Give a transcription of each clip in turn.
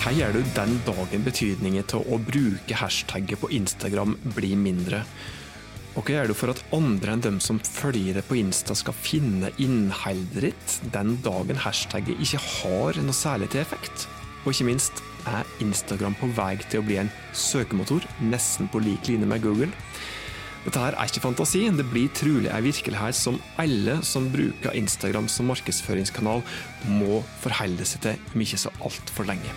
Hva gjør du den dagen betydningen til å bruke hashtagget på Instagram blir mindre? Og hva gjør du for at andre enn dem som følger deg på Insta skal finne innholdet ditt den dagen hashtagget ikke har noe særlig til effekt? Og ikke minst, er Instagram på vei til å bli en søkemotor, nesten på lik linje med Google? Dette her er ikke fantasi, det blir trolig en virkelighet som alle som bruker Instagram som markedsføringskanal, må forholde seg til om ikke så altfor lenge.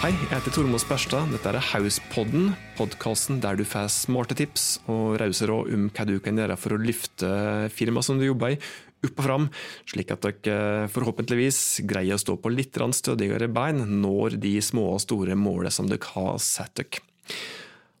Hei, jeg heter Tormod Sperstad. Dette er Hauspodden, podkasten der du får smarte tips og rause råd om hva du kan gjøre for å løfte firmaet som du jobber i, opp og fram, slik at dere forhåpentligvis greier å stå på litt stødigere bein når de små og store målene som dere har satt dere.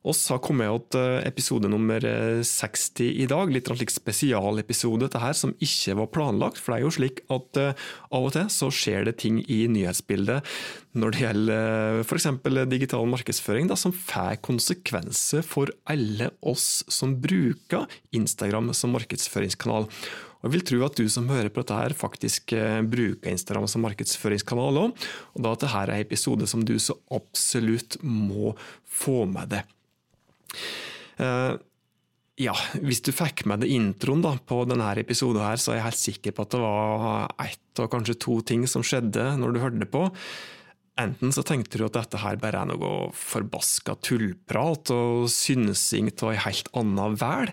Oss har kommet til episode nummer 60 i dag. Litt slik spesialepisode dette her, som ikke var planlagt. For det er jo slik at av og til så skjer det ting i nyhetsbildet når det gjelder f.eks. digital markedsføring, da, som får konsekvenser for alle oss som bruker Instagram som markedsføringskanal. Og jeg vil tro at du som hører på dette her, faktisk uh, bruker Instagram som markedsføringskanal òg, og da at dette er en episode som du så absolutt må få med deg. Uh, ja, hvis du fikk med deg introen da, på denne episoden, her, så er jeg helt sikker på at det var ett og kanskje to ting som skjedde når du hørte det på. Enten så tenkte du at dette her bare er noe forbaska tullprat og synsing av ei helt anna vel.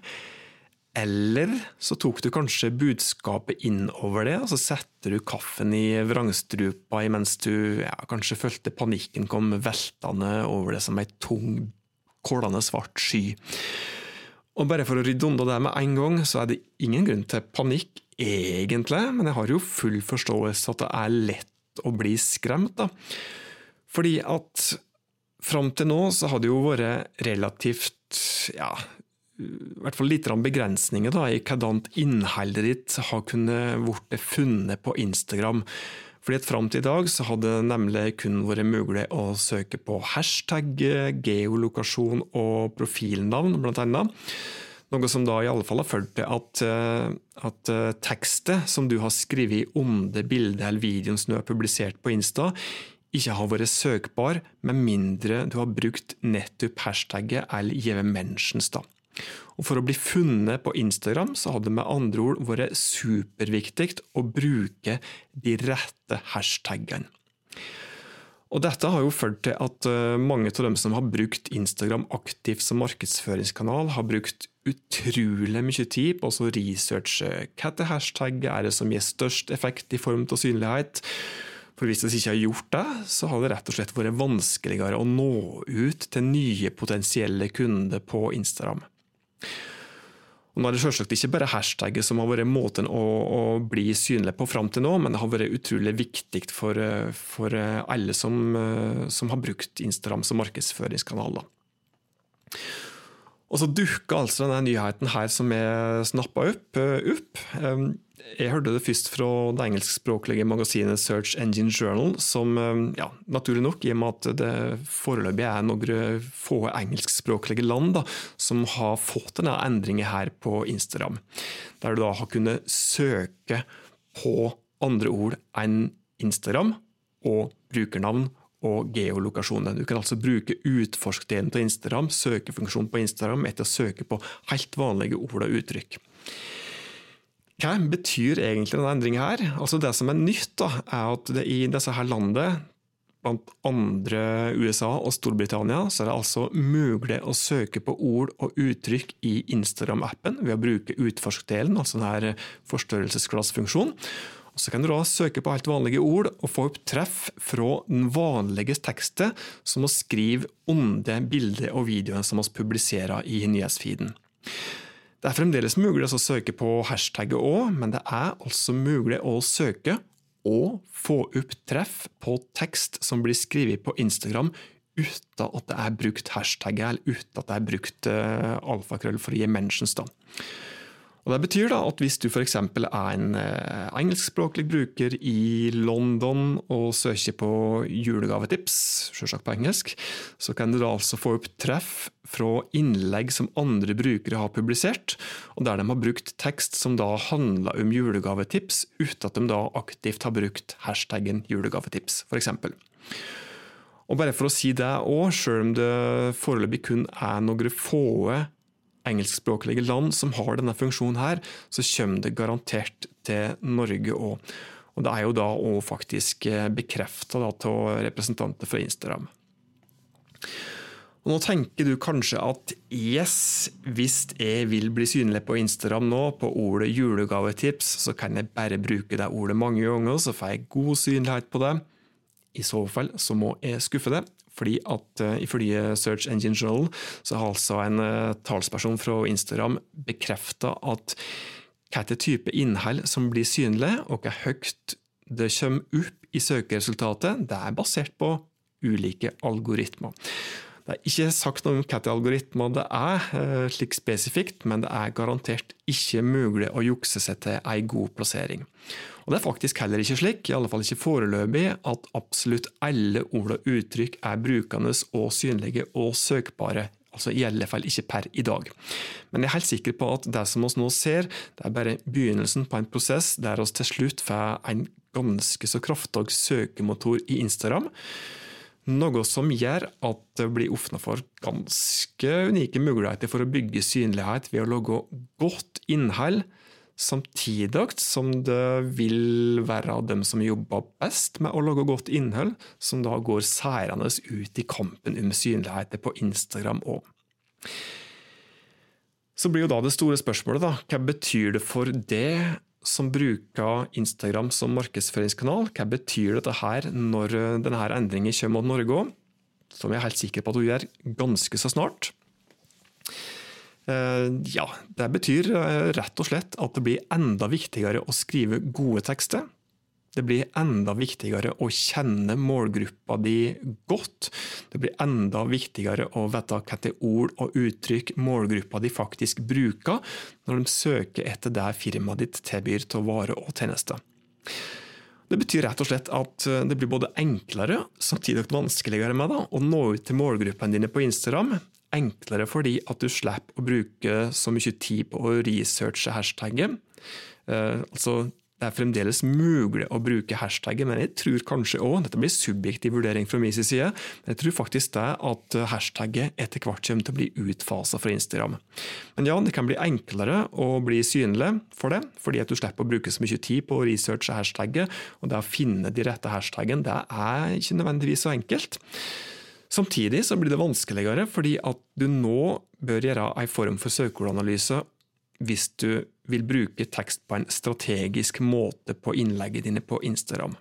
Eller så tok du kanskje budskapet innover det, og så setter du kaffen i vrangstrupa mens du ja, kanskje følte panikken kom veltende over det som ei tung kålende svart sky. Og bare for å rydde unna det med en gang, så er det ingen grunn til panikk, egentlig, men jeg har jo full forståelse at det er lett å bli skremt, da. Fordi at fram til nå så har det jo vært relativt, ja i hvert fall litt begrensninger da, i hvordan innholdet ditt har kunnet blitt funnet på Instagram. Fordi at Fram til i dag så hadde det nemlig kun vært mulig å søke på hashtag, geolokasjon og profilnavn, annet. Noe som da i alle fall har ført til at, eh, at eh, tekstet som du har skrevet om det bildet eller videoen som du har publisert på Insta, ikke har vært søkbar med mindre du har brukt nettopp hashtagget eller gitt mentions. da. Og For å bli funnet på Instagram så hadde det med andre ord vært superviktig å bruke de rette hashtagene. Og Dette har jo ført til at eh, mange av dem som har brukt Instagram aktivt som markedsføringskanal, har brukt utrolig mye tid på å researche hva til hashtag er det som gir størst effekt i form av synlighet. For Hvis vi ikke har gjort det, så har det rett og slett vært vanskeligere å nå ut til nye potensielle kunder på Instagram. Og nå er det selvsagt ikke bare hashtagget som har vært måten å, å bli synlig på fram til nå, men det har vært utrolig viktig for, for alle som, som, har brukt Instagram som markedsføringskanal. Da. Og så dukka altså denne nyheten her som jeg snappa opp, opp. Jeg hørte det først fra det engelskspråklige magasinet Search Engine Journal, som ja, naturlig nok, i og med at det foreløpig er noen få engelskspråklige land da, som har fått denne endringen her på Instagram, der du da har kunnet søke på andre ord enn Instagram og brukernavn og geolokasjonen. Du kan altså bruke utforskdelen til Instagram, søkefunksjonen på Instagram, etter å søke på helt vanlige ord og uttrykk. Hva betyr egentlig denne endringen her? Altså Det som er nytt, da, er at i disse her landene, blant andre USA og Storbritannia, så er det altså mulig å søke på ord og uttrykk i Instagram-appen ved å bruke utforskdelen, altså denne forstørrelsesglassfunksjonen. Og Så kan du da søke på helt vanlige ord og få opp treff fra den vanlige teksten som vi skrive om det bildet og videoen som vi publiserer i nyhetsfeeden. Det er fremdeles mulig å søke på hashtagget òg, men det er altså mulig å søke og få opp treff på tekst som blir skrevet på Instagram uten at det er brukt hashtagget, eller uten at det er brukt uh, alfakrøll for å gi mentions. da. Og Det betyr da at hvis du f.eks. er en eh, engelskspråklig bruker i London og søker på julegavetips, selvsagt på engelsk, så kan du da altså få opp treff fra innlegg som andre brukere har publisert, og der de har brukt tekst som da handler om julegavetips, uten at de da aktivt har brukt hashtaggen julegavetips, f.eks. Og bare for å si det òg, sjøl om det foreløpig kun er noen få engelskspråklige land som har denne funksjonen her, så kommer det garantert til Norge òg. Og det er jo da òg faktisk eh, bekrefta av representanter fra Instagram. Og nå tenker du kanskje at yes, hvis jeg vil bli synlig på Instagram nå, på ordet julegavetips, så kan jeg bare bruke det ordet mange ganger, så får jeg god synlighet på det. I så fall så må jeg skuffe det, fordi at uh, Ifølge Search Engine Journal så har altså en uh, talsperson fra Instagram bekrefta at hvilken type innhold som blir synlig, og hvor høyt det kommer opp i søkeresultatet, det er basert på ulike algoritmer. Det er ikke sagt noe om hvilke algoritmer det er, uh, slik spesifikt, men det er garantert ikke mulig å jukse seg til en god plassering. Og Det er faktisk heller ikke slik, i alle fall ikke foreløpig, at absolutt alle ord og uttrykk er brukende og synlige og søkbare. Altså i alle fall ikke per i dag. Men jeg er helt sikker på at det som vi nå ser, det er bare begynnelsen på en prosess der vi til slutt får en ganske så kraftig søkemotor i Instagram. Noe som gjør at det blir åpna for ganske unike muligheter for å bygge synlighet ved å lage godt innhold samtidig som det vil være dem som jobber best med å lage godt innhold, som da går seirende ut i kampen om synligheter på Instagram òg. Så blir jo da det store spørsmålet, da, hva betyr det for det som bruker Instagram som markedsføringskanal? Hva betyr dette her når denne endringen kommer mot Norge òg? Som jeg er helt sikker på at hun gjør ganske så snart. Eh, ja, det betyr eh, rett og slett at det blir enda viktigere å skrive gode tekster. Det blir enda viktigere å kjenne målgruppa di godt. Det blir enda viktigere å vite hvilke ord og uttrykk målgruppa di faktisk bruker når de søker etter det firmaet ditt tilbyr til varer og tjenester. Det betyr rett og slett at eh, det blir både enklere, samtidig vanskeligere med det, å nå ut til målgruppene dine på Instagram, enklere fordi at du slipper å bruke så mye tid på å researche hashtagget. Eh, altså, det er fremdeles mulig å bruke hashtagget, men jeg tror kanskje òg, dette blir subjektiv vurdering fra min side, men jeg tror faktisk det at hashtagget etter hvert kommer til å bli utfasa fra Instagram. Men ja, det kan bli enklere å bli synlig for det, fordi at du slipper å bruke så mye tid på å researche hashtagget, og det å finne de rette hashtaggen, det er ikke nødvendigvis så enkelt. Samtidig så blir det vanskeligere, fordi at du nå bør gjøre en form for søkeordanalyse hvis du vil bruke tekst på en strategisk måte på innlegget dine på Instagram.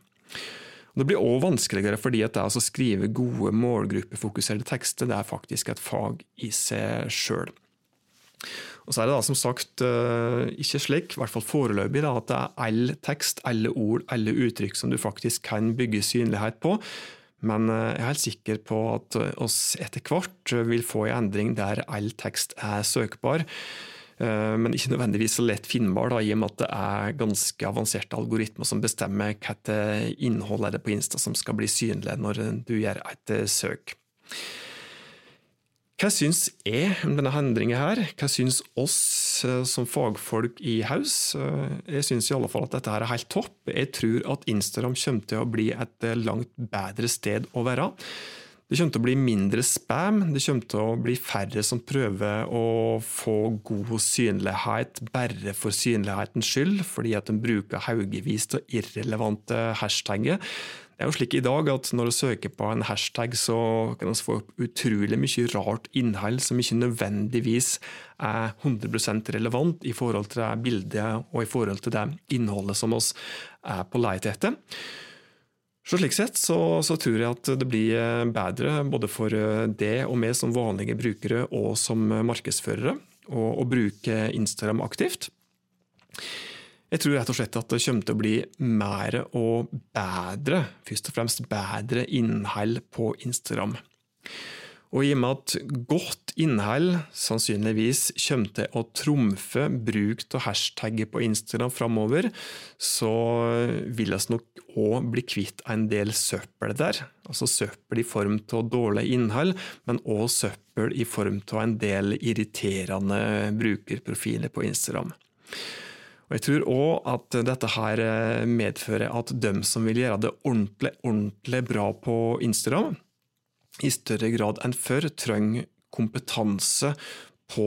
Det blir òg vanskeligere fordi at det å skrive gode målgruppefokuserte tekster det er faktisk et fag i seg sjøl. Og så er det da som sagt eh, ikke slik, i hvert fall foreløpig, da, at det er all tekst, alle ord, alle uttrykk som du faktisk kan bygge synlighet på, men eh, jeg er helt sikker på at eh, oss etter hvert vil få en endring der all tekst er søkbar. Eh, men ikke nødvendigvis så lett finnbar, da, i og med at det er ganske avanserte algoritmer som bestemmer hvilket innhold er det på Insta som skal bli synlig når du gjør et søk. Hva syns jeg om denne endringen her? Hva syns oss eh, som fagfolk i Haus? Eh, jeg syns i alle fall at dette her er helt topp. Jeg tror at Instagram kommer til å bli et eh, langt bedre sted å være. Det kommer til å bli mindre spam, det kommer til å bli færre som prøver å få god synlighet bare for synlighetens skyld, fordi at de bruker haugevis av irrelevante hashtagger. Det er jo slik i dag at når du søker på en hashtag, så kan du få utrolig mye rart innhold som ikke nødvendigvis er 100% relevant i forhold til det bildet og i forhold til det innholdet som oss er på leit etter. Så slik sett så, så, tror jeg at det blir bedre både for det og meg som vanlige brukere og som markedsførere å bruke Instagram aktivt. Jeg tror rett og slett at det kommer til å bli mer og bedre, først og fremst bedre innhold på Instagram. Og i og med at godt innhold sannsynligvis kommer til å trumfe bruk av hashtagger på Instagram framover, så vil vi nok òg bli kvitt en del søppel der. Altså søppel i form av dårlig innhold, men òg søppel i form av en del irriterende brukerprofiler på Instagram. Og Jeg tror òg at dette her medfører at de som vil gjøre det ordentlig, ordentlig bra på Instagram, i større grad enn før trenger kompetanse på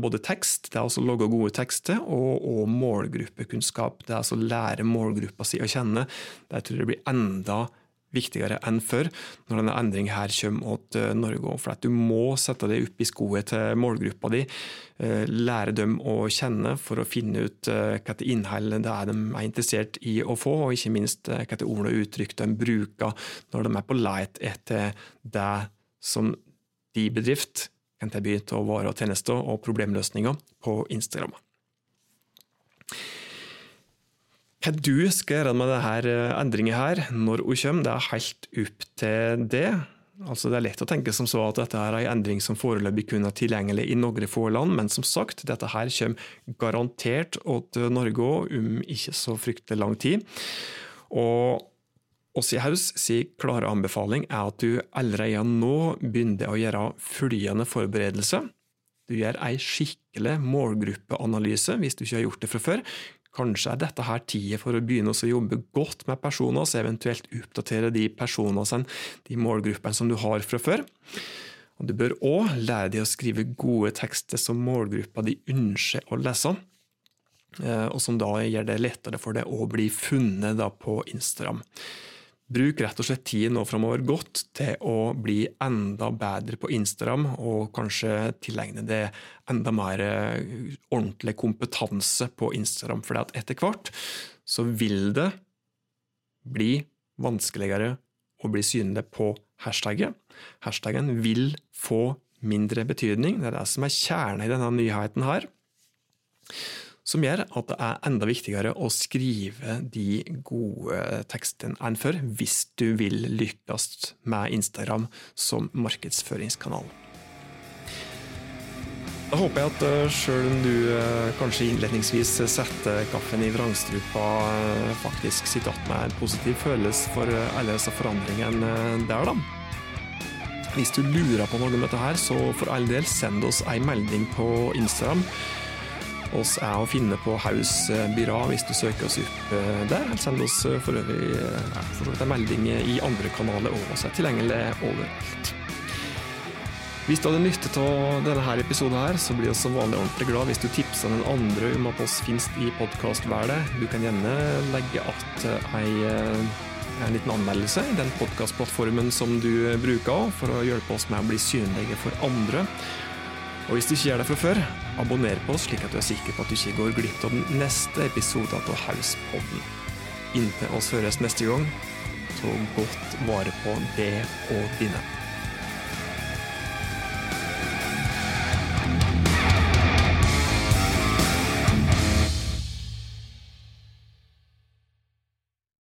både tekst, det er altså logge gode tekster, og, og, målgruppekunnskap. Det er altså lære målgruppa si å kjenne. Det tror jeg blir enda viktigere enn før når denne endringen her kommer til Norge. For at du må sette deg opp i skoet til målgruppa di, eh, lære dem å kjenne for å finne ut eh, hva innhold det er de er interessert i å få, og ikke minst hvilke ord og uttrykk de bruker når de er på leit etter det som de bedrift kan tilby av varer og tjenester og problemløsninger på Instagram. Hva du skal gjøre med denne eh, endringen her, når hun kommer, det er helt opp til det. Altså, det er lett å tenke som så at dette er en endring som foreløpig kun er tilgjengelig i noen få land, men som sagt, dette her kommer garantert til Norge òg om ikke så fryktelig lang tid. Og oss i Haus sin klare anbefaling er at du allerede nå begynner å gjøre følgende forberedelse. Du gjør ei skikkelig målgruppeanalyse hvis du ikke har gjort det fra før. Kanskje er dette her tida for å begynne å jobbe godt med personer, så eventuelt oppdatere de personene, de målgruppene som du har fra før. Og Du bør òg lære deg å skrive gode tekster som målgruppa de ønsker å lese, eh, og som da gjør det lettere for deg å bli funnet på Instagram. Bruk rett og slett tiden nå framover godt til å bli enda bedre på Instagram, og kanskje tilegne det enda mer eh, ordentlig kompetanse på Instagram. For etter hvert så vil det bli vanskeligere å bli synlig på hashtagget. Hashtaggen vil få mindre betydning. Det er det som er kjernen i denne nyheten her som gjør at det er enda viktigere å skrive de gode tekstene enn før, hvis du vil lykkes med Instagram som markedsføringskanal. Da håper jeg at eh, sjøl om du eh, kanskje innledningsvis setter kaffen i vrangstrupa, eh, faktisk sitter igjen med en positiv følelse for alle disse forandringene der, da. Hvis du lurer på noe om dette her, så for all del send oss ei melding på Instagram oss er å finne på Haus Byrå hvis du søker oss opp eh, der. Send oss eh, for øvrig ja, for en melding i andre kanaler og oss er tilgjengelig overalt. Hvis du hadde nytte av denne episoden, her, så blir vi som vanlig ordentlig glad hvis du tipser den andre om at oss finnes i podkastverdet. Du kan gjerne legge att en liten anmeldelse i den podkastplattformen som du bruker for å hjelpe oss med å bli synlige for andre. Og hvis du ikke gjør det fra før, abonner på oss slik at du er sikker på at du ikke går glipp av den neste episoden av Hauspodden. Inntil oss høres neste gang, ta godt vare på det og dine.